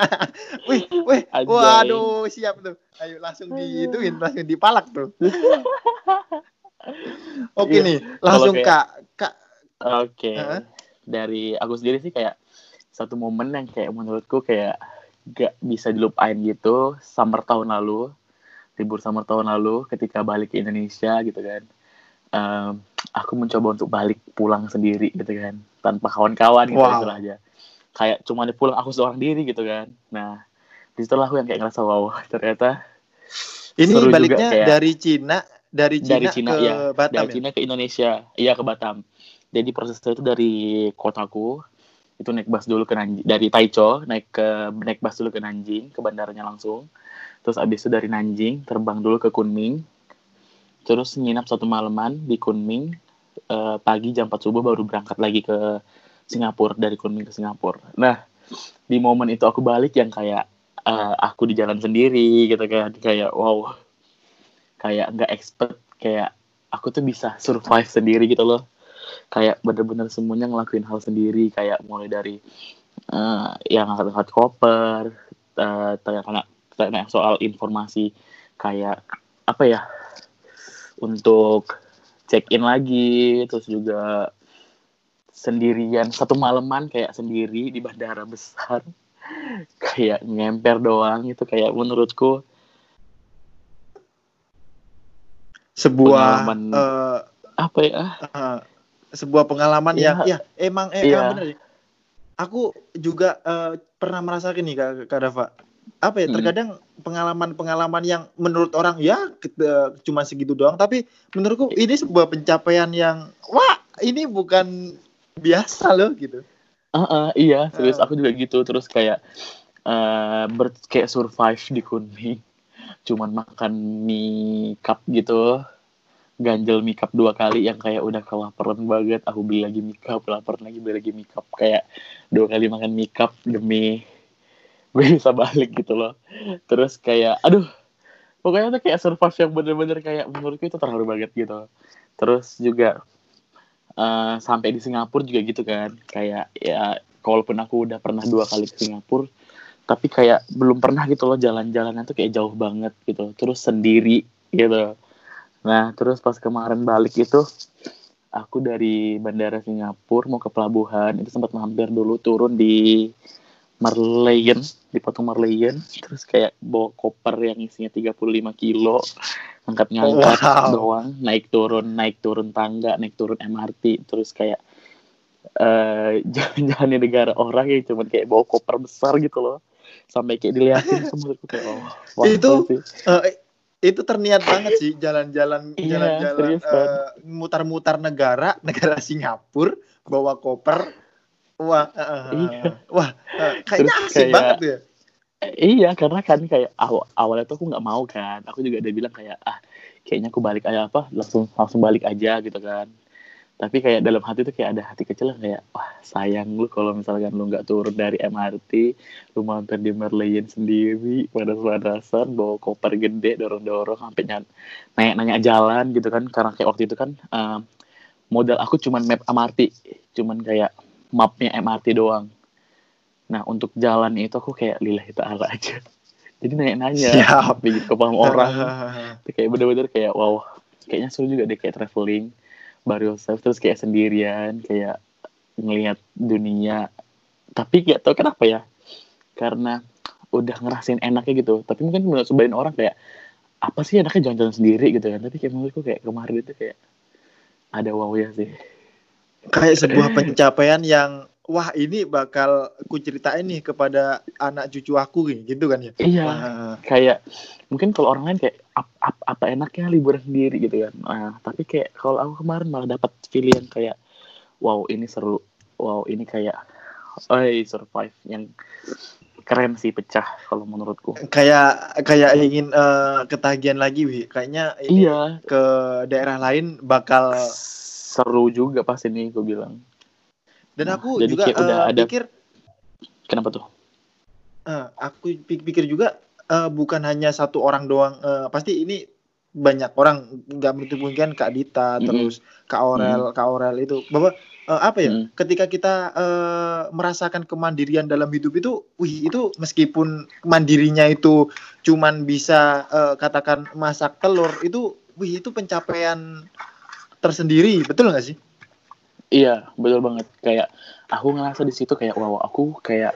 Wih, wih. Waduh, siap tuh. Ayo langsung diituin, langsung dipalak tuh. Oke Iya. nih, langsung kayak- Kak Kak Oke. Heeh. Dari aku sendiri sih kayak satu momen yang kayak menurutku kayak gak bisa dilupain gitu summer tahun lalu libur summer tahun lalu ketika balik ke Indonesia gitu kan. Em, aku mencoba untuk balik pulang sendiri gitu kan tanpa kawan-kawan gitu Wow. istilahnya kayak cuma pulang aku seorang diri gitu kan. Nah di situlah aku yang kayak ngerasa wow ternyata ini Seru juga baliknya kayak- dari Cina, dari Cina, dari Cina ke ya Batam dari ya. Cina ke Indonesia. Iya ke Batam. Jadi prosesnya itu dari kotaku itu naik bus dulu ke Nanjing dari Taicho naik ke naik bus dulu ke Nanjing ke bandaranya langsung. Terus abis itu dari Nanjing terbang dulu ke Kunming. Terus nginap satu malaman di Kunming Eh, pagi jam 4 subuh baru berangkat lagi ke Singapura dari Kunming ke Singapura. Nah di momen itu aku balik yang kayak eh, aku di jalan sendiri gitu kan. Kayak wow. Kayak nggak expert kayak aku tuh bisa survive sendiri gitu loh kayak bener-bener semuanya ngelakuin hal sendiri kayak mulai dari eh yang angkat-angkat koper eh, tanya-tanya tanya soal informasi kayak apa ya untuk check in lagi terus juga sendirian satu malaman kayak sendiri di bandara besar kayak ngemper doang itu kayak menurutku. Sebuah eh, apa ya? eh, sebuah pengalaman Iya. yang ya emang eh, Iya. bener. ya. Aku juga eh, pernah merasakan nih Kak, Kak Dava. Apa ya? Hmm. Terkadang pengalaman-pengalaman yang menurut orang ya kita- cuma segitu doang, tapi menurutku ini sebuah pencapaian yang wah, ini bukan biasa loh gitu. Ah, ah, iya, serius Ah. aku juga gitu. Terus kayak eh ber kayak survive di Kunming. Cuman makan mie cup gitu. Ganjel mie cup dua kali yang kayak udah kelaparan banget. Aku beli lagi mie cup, lapar lagi beli lagi mie cup. Kayak dua kali makan mie cup demi gue bisa balik gitu loh. Terus kayak aduh pokoknya tuh kayak survive yang bener-bener kayak menurutku itu terharu banget gitu. Terus juga eh, sampai di Singapura juga gitu kan kayak ya walaupun aku udah pernah dua kali ke Singapura tapi kayak belum pernah gitu loh jalan-jalannya tuh kayak jauh banget gitu terus sendiri gitu nah terus pas kemarin balik itu aku dari bandara Singapura mau ke pelabuhan itu sempat mampir dulu turun di Marleyan di patung Marleyan terus kayak bawa koper yang isinya 35 kilo angkat-ngangkat Wow. doang naik turun naik turun tangga naik turun MRT terus kayak eh jalan-jalan di negara orang yang cuma kayak bawa koper besar gitu loh sampai kayak dilihatin semua kayak oh Itu- sih. Eh, itu terniat banget sih jalan-jalan Iya, jalan-jalan Pan. eh, mutar-mutar negara negara Singapura bawa koper wah eh, Iya. wah eh, kayaknya Terus asik kayak- banget ya iya karena kan kayak aw awalnya tuh aku nggak mau kan aku juga udah bilang kayak ah kayaknya aku balik aja apa langsung langsung balik aja gitu kan tapi kayak dalam hati tuh kayak ada hati kecil yang kayak wah sayang lu kalau misalkan lu nggak turun dari MRT lu mampir di Merlion sendiri panas-panasan bawa koper gede dorong-dorong sampai ny- nanya nanya jalan gitu kan karena kayak waktu itu kan eh, modal aku cuman map MRT cuman kayak mapnya MRT doang. Nah untuk jalan itu aku kayak lillahi ta'ala aja. Jadi nanya-nanya Siap. bikin kepala orang. Itu kayak bener-bener kayak wow kayaknya seru juga deh kayak traveling by yourself terus kayak sendirian kayak ngelihat dunia. Tapi gak tau kenapa ya karena udah ngerasain enaknya gitu. Tapi mungkin menurut sebagian orang kayak apa sih enaknya jalan-jalan sendiri gitu kan? Tapi kayak menurutku kayak kemarin itu kayak ada wow ya sih. Kayak sebuah pencapaian yang wah ini bakal ku ceritain nih kepada anak cucu aku nih gitu kan ya? Iya. Wah, kayak mungkin kalau orang lain kayak ap, ap- apa enaknya liburan sendiri gitu kan. Nah, tapi kayak kalau aku kemarin malah dapat feeling yang kayak wow ini seru. Wow ini kayak oi survive yang keren sih pecah kalau menurutku. Kayak kayak ingin eh, ketagihan lagi wi. Kayaknya ini iya. ke daerah lain bakal seru juga pas ini gue bilang Dan Nah, aku jadi juga kayak udah eh, ada- pikir Kenapa tuh? Eh, aku pik- pikir juga eh, bukan hanya satu orang doang. eh, pasti ini banyak orang nggak menutup Kak Dita, Mm-mm. terus Kak Aurel, Kak Aurel itu bahwa eh, apa ya? Mm. Ketika kita eh, merasakan kemandirian dalam hidup itu, wih itu meskipun mandirinya itu cuman bisa eh, katakan masak telur itu, wih itu pencapaian tersendiri, betul nggak sih? Iya, betul banget. Kayak aku ngerasa di situ kayak wow, aku kayak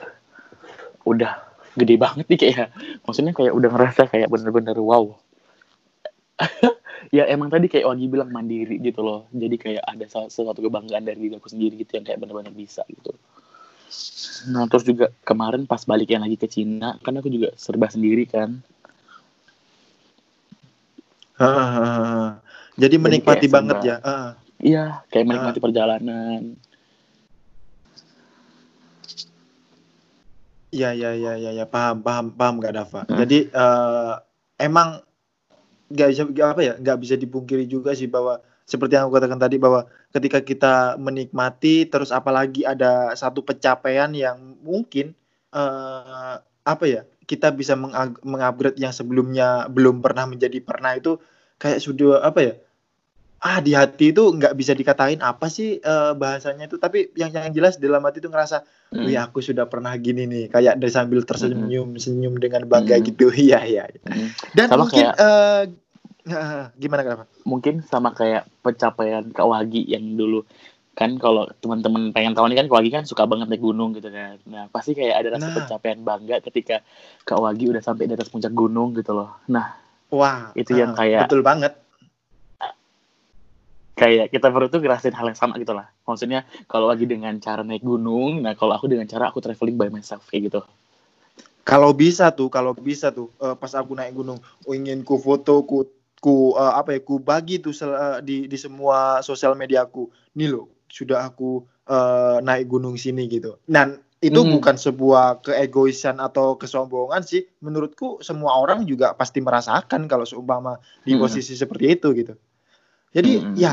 udah gede banget nih kayak. Maksudnya kayak udah ngerasa kayak bener-bener wow. ya emang tadi kayak Wagi bilang mandiri gitu loh. Jadi kayak ada sesuatu kebanggaan dari diri aku sendiri gitu yang kayak bener-bener bisa gitu. Nah terus juga kemarin pas balik yang lagi ke Cina, kan aku juga serba sendiri kan. Jadi menikmati banget serba- ya. Ah. Iya, kayak menikmati perjalanan. Iya iya iya iya ya, paham paham paham gak Dava. Hmm. Jadi eh, emang nggak bisa apa ya nggak bisa dipungkiri juga sih bahwa seperti yang aku katakan tadi bahwa ketika kita menikmati terus apalagi ada satu pencapaian yang mungkin eh, apa ya kita bisa meng- mengupgrade yang sebelumnya belum pernah menjadi pernah itu kayak sudah apa ya ah di hati itu nggak bisa dikatain apa sih eh, bahasanya itu. Tapi yang yang jelas dalam hati itu ngerasa Hmm. Wih aku sudah pernah gini nih. Kayak dari sambil tersenyum senyum dengan bangga Mm. gitu. Iya iya Hmm. dan Sama mungkin kayak- eh, eh, gimana kenapa? Mungkin sama kayak pencapaian Kak Wagi yang dulu. Kan kalau teman-teman pengen tahu nih kan Kak Wagi kan suka banget naik gunung gitu kan. Nah pasti kayak ada rasa Nah. pencapaian bangga ketika Kak Wagi udah sampai di atas puncak gunung gitu loh. Nah wah Itu yang eh, kayak- betul banget kayak kita berdua tuh ngerasain hal yang sama gitu lah. Maksudnya kalau lagi dengan cara naik gunung nah kalau aku dengan cara aku traveling by myself kayak gitu. Kalau bisa tuh kalau bisa tuh eh, pas aku naik gunung ingin ku foto ku ku eh, apa ya ku bagi tuh sel- eh, di di semua sosial media aku. Nih loh sudah aku eh, naik gunung sini gitu. Dan itu Hmm. bukan sebuah keegoisan atau kesombongan sih. Menurutku semua orang juga pasti merasakan kalau seumpama di Hmm. posisi seperti itu gitu jadi Hmm. ya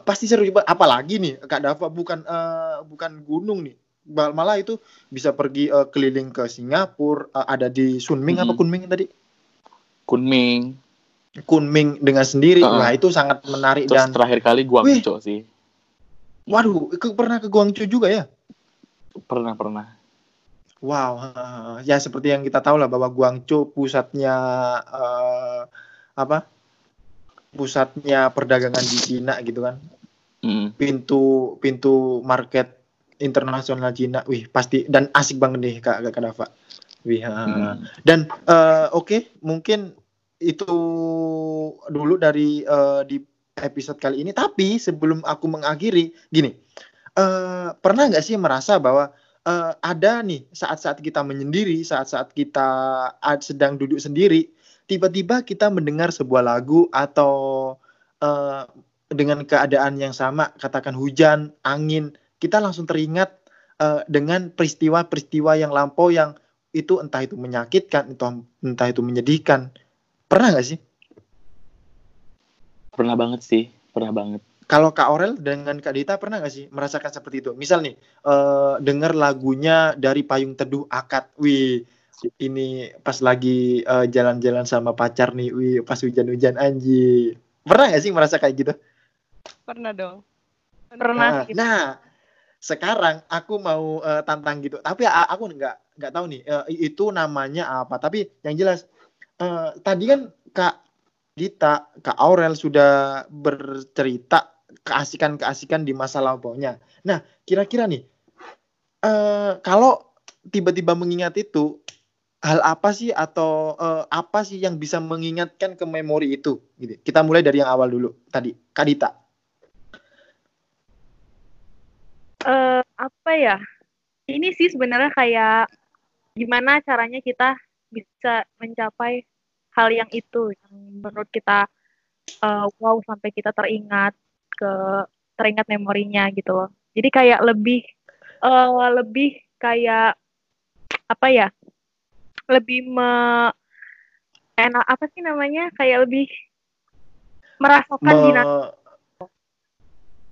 pasti seru juga. Apalagi nih Kak Dava bukan eh, bukan gunung nih. Mal- malah itu bisa pergi eh, keliling ke Singapura eh, ada di Sunming apa Hmm. Kunming tadi? Kunming. Kunming dengan sendiri. Uh-uh. nah itu sangat menarik terus dan terakhir kali Guangzhou sih. Waduh ke- pernah ke Guangzhou juga ya? Pernah pernah. Wow ya seperti yang kita tahu lah bahwa Guangzhou pusatnya eh, apa pusatnya perdagangan di Cina gitu kan Mm. pintu pintu market internasional Cina wih pasti dan asik banget nih kak kak Dava wih. Mm. dan eh, oke mungkin itu dulu dari eh, di episode kali ini tapi sebelum aku mengakhiri gini eh, pernah nggak sih merasa bahwa eh, ada nih saat-saat kita menyendiri saat-saat kita sedang duduk sendiri tiba-tiba kita mendengar sebuah lagu atau eh, dengan keadaan yang sama katakan hujan angin kita langsung teringat eh, dengan peristiwa-peristiwa yang lampau yang itu entah itu menyakitkan entah entah itu menyedihkan. Pernah nggak sih? Pernah banget sih pernah banget. Kalau Kak Aurel dengan Kak Dita pernah nggak sih merasakan seperti itu? Misal nih eh, dengar lagunya dari Payung Teduh Akad. Wih ini pas lagi eh, jalan-jalan sama pacar nih wih pas hujan-hujan anjir pernah nggak sih merasa kayak gitu Pernah dong. Pernah. Nah, nah, sekarang aku mau eh, tantang gitu. Tapi a- aku nggak nggak tahu nih eh, itu namanya apa. Tapi yang jelas eh, tadi kan Kak Dita, Kak Aurel sudah bercerita keasikan-keasikan di masa lampaunya. Nah, kira-kira nih eh, kalau tiba-tiba mengingat itu hal apa sih atau eh, apa sih yang bisa mengingatkan ke memori itu gitu. Kita mulai dari yang awal dulu tadi. Kak Dita. eh apa ya? Ini sih sebenarnya kayak gimana caranya kita bisa mencapai hal yang itu yang menurut kita eh, wow sampai kita teringat ke teringat memorinya gitu loh. Jadi kayak lebih eh, lebih kayak apa ya? Lebih me enak apa sih namanya? Kayak lebih merasakan Me-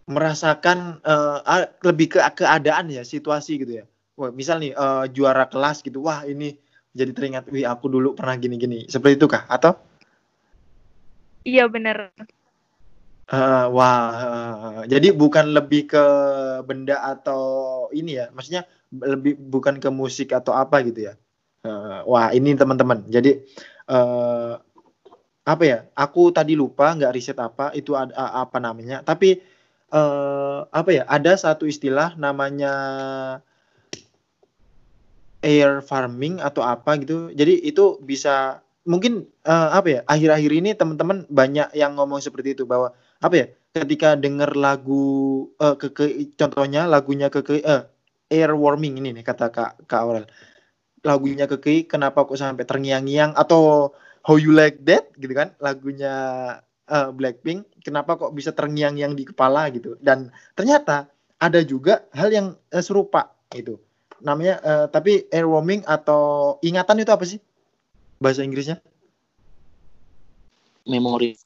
merasakan ah, lebih ke keadaan ya situasi gitu ya. Wah misal nih eh, juara kelas gitu wah ini jadi teringat wih aku dulu pernah gini-gini. Seperti itu kah? Atau? Iya bener. Eh, wah eh, jadi bukan lebih ke benda atau ini ya maksudnya lebih bukan ke musik atau apa gitu ya Eh, wah ini teman-teman. Jadi eh, apa ya? Aku tadi lupa nggak riset apa itu ada apa namanya. Tapi eh, apa ya? Ada satu istilah namanya air farming atau apa gitu. Jadi itu bisa mungkin eh, apa ya? Akhir-akhir ini teman-teman banyak yang ngomong seperti itu bahwa apa ya? Ketika denger lagu eh, ke, ke- contohnya lagunya ke, ke eh, air warming ini nih kata kak kak Aurel lagunya keke kenapa kok sampai terngiang-ngiang atau how you like that gitu kan lagunya eh, Blackpink kenapa kok bisa terngiang-ngiang di kepala gitu. Dan ternyata ada juga hal yang eh, serupa itu namanya eh, tapi air warming atau ingatan itu apa sih? Bahasa Inggrisnya? Memori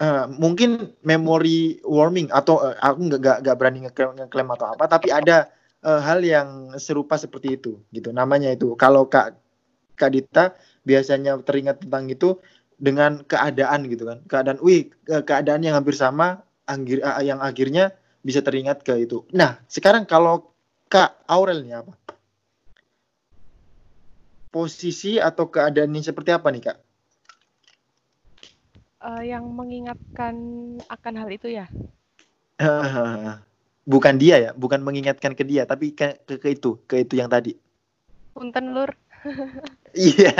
Eh, mungkin memory warming atau eh, aku nggak nggak berani ngeklaim, ngeklaim atau apa tapi ada eh, hal yang serupa seperti itu gitu. Namanya itu. Kalau kak kak Dita biasanya teringat tentang itu dengan keadaan gitu kan. Keadaan wih ke- keadaan yang hampir sama anggir, yang akhirnya bisa teringat ke itu. Nah sekarang kalau kak Aurel nih apa? Posisi atau keadaan ini seperti apa nih kak? Eh, yang mengingatkan akan hal itu ya. bukan dia ya, bukan mengingatkan ke dia, tapi ke, ke, ke itu, ke itu yang tadi. Punten lur. Iya.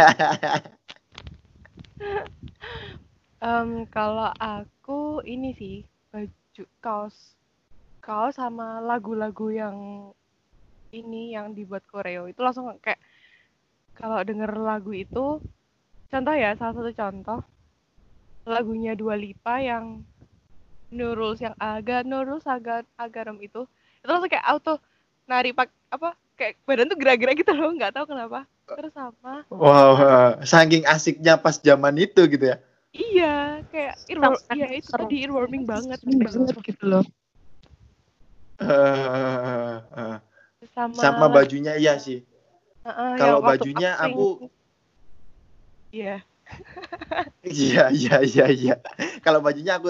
Em, kalau aku ini sih baju kaos kaos sama lagu-lagu yang ini yang dibuat koreo itu langsung kayak kalau denger lagu itu contoh ya salah satu contoh lagunya Dua Lipa yang Nurul yang agak Nurul agak agaram itu itu langsung kayak auto nari pak apa kayak badan tuh gerak-gerak gitu loh nggak tahu kenapa terus sama Wow, saking asiknya pas zaman itu gitu ya. Iya, kayak earwar Sangat iya itu tadi earwarming banget banget gitu loh. Eh, eh, Sama, sama bajunya iya sih. Heeh, kalau yang waktu bajunya aku- Iya, Iya, iya, iya, iya. Kalau bajunya aku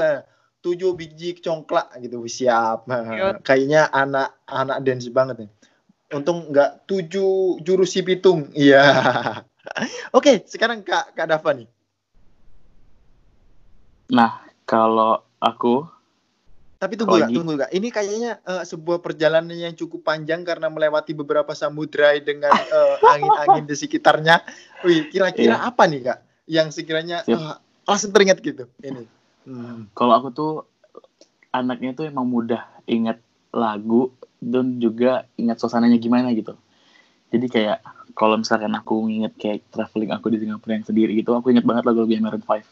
tujuh biji congklak gitu, siap. Yot. Kayaknya anak anak dance banget nih. Untung nggak tujuh jurus si pitung. Iya. Oke, sekarang Kak Kak Dava nih. Nah, kalau aku Tapi tunggu di- tunggu kak. Ini kayaknya eh, sebuah perjalanan yang cukup panjang karena melewati beberapa samudra dengan eh, angin-angin di sekitarnya. Wih, kira-kira Iya. apa nih kak? Yang sekiranya eh, langsung teringat gitu. Ini. Hmm. kalau aku tuh anaknya tuh emang mudah ingat lagu dan juga ingat suasananya gimana gitu. Jadi kayak kalau misalkan aku inget kayak traveling aku di Singapura yang sendiri gitu, aku inget banget lagu-lagu Maroon 5.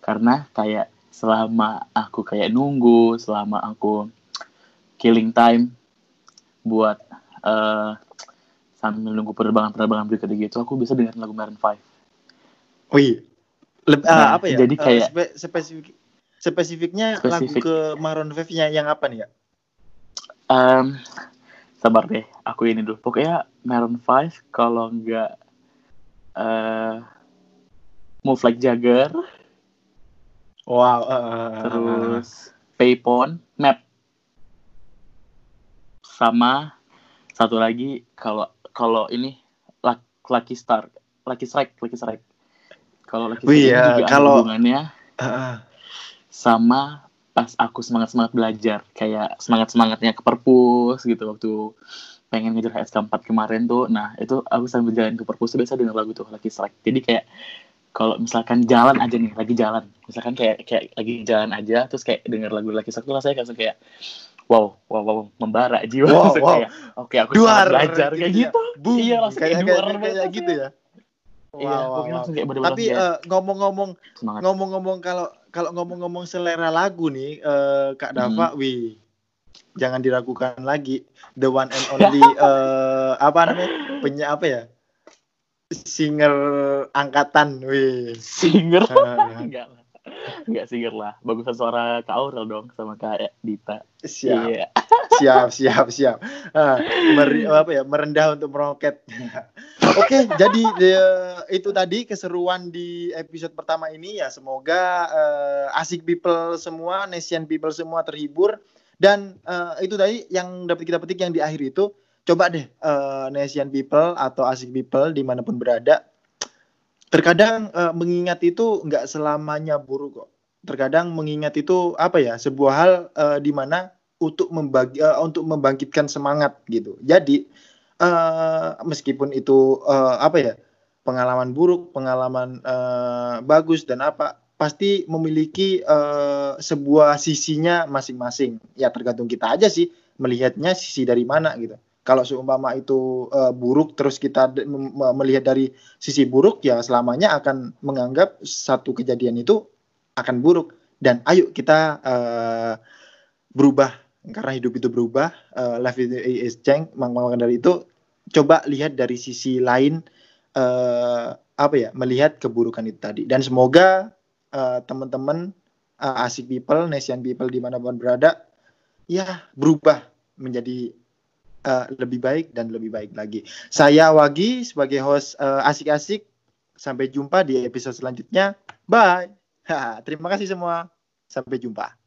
Karena kayak selama aku kayak nunggu, selama aku killing time buat eh sambil nunggu penerbangan-penerbangan berikutnya gitu, aku bisa dengerin lagu Maroon 5. Wih, Leb- eh, Nah, apa ya? jadi Eh, kayak- spe- spesifik spesifiknya lagu Spesifik. ke Maroon 5-nya yang apa nih kak? Em, sabar deh, aku ini dulu. Pokoknya Maroon 5 kalau nggak eh Move Like Jagger, Wow. eh, terus Payphone, Map, sama satu lagi kalau kalau ini Luck- Lucky Star, Lucky Strike, Lucky Strike. Kalau Lucky Strike ini ya, juga ada kalau- hubungannya eh. Sama pas aku semangat semangat belajar kayak semangat semangatnya ke perpus gitu waktu pengen ngejar HSK 4 kemarin tuh. Nah itu aku sambil jalan ke perpus tuh biasa denger lagu tuh Lucky Strike. Jadi kayak kalau misalkan jalan aja nih lagi jalan. Misalkan kayak kayak lagi jalan aja terus kayak denger lagu Lucky Strike tuh rasanya langsung kayak wow wow wow membara jiwa. Wow, wow. kayak oke aku Duar, belajar kayak gitu. gitu. Boom. Iya, langsung kayak kayak kayak, kayak, gitu ya. Iya Wow, wow, langsung kayak bener-bener Tapi kayak eh, ngomong-ngomong ngomong-ngomong kalau kalau ngomong-ngomong selera lagu nih eh, Kak Hmm. Dava, wih jangan diragukan lagi the one and only eh, apa namanya penyanyi apa ya singer angkatan, wih. singer enggak lah Enggak singer lah. Bagusan suara Kak Aurel dong sama Kak Dita. Siap. Iya. Siap siap siap. Ah, meri- apa ya merendah untuk meroket. Oke jadi eh, itu tadi keseruan di episode pertama ini. Ya semoga eh, asik people semua nation people semua terhibur. Dan eh, itu tadi yang dapat kita petik yang di akhir itu coba deh eh, nation people atau asik people di mana pun berada terkadang eh, mengingat itu nggak selamanya buruk kok. Terkadang mengingat itu apa ya sebuah hal eh, di mana untuk membagi eh, untuk membangkitkan semangat gitu. Jadi eh, meskipun itu eh, apa ya pengalaman buruk, pengalaman eh, bagus dan apa pasti memiliki eh, sebuah sisinya masing-masing. Ya tergantung kita aja sih melihatnya sisi dari mana gitu. Kalau seumpama itu eh, buruk terus kita melihat dari sisi buruk ya selamanya akan menganggap satu kejadian itu akan buruk dan ayo kita eh, berubah karena hidup itu berubah eh, life is, change mak- maka dari itu coba lihat dari sisi lain eh, apa ya melihat keburukan itu tadi. Dan semoga eh, teman-teman eh, asik people nation people di mana pun berada ya berubah menjadi eh, lebih baik dan lebih baik lagi. Saya Wagi sebagai host eh, asik-asik. Sampai jumpa di episode selanjutnya. Bye. Terima kasih semua. Sampai jumpa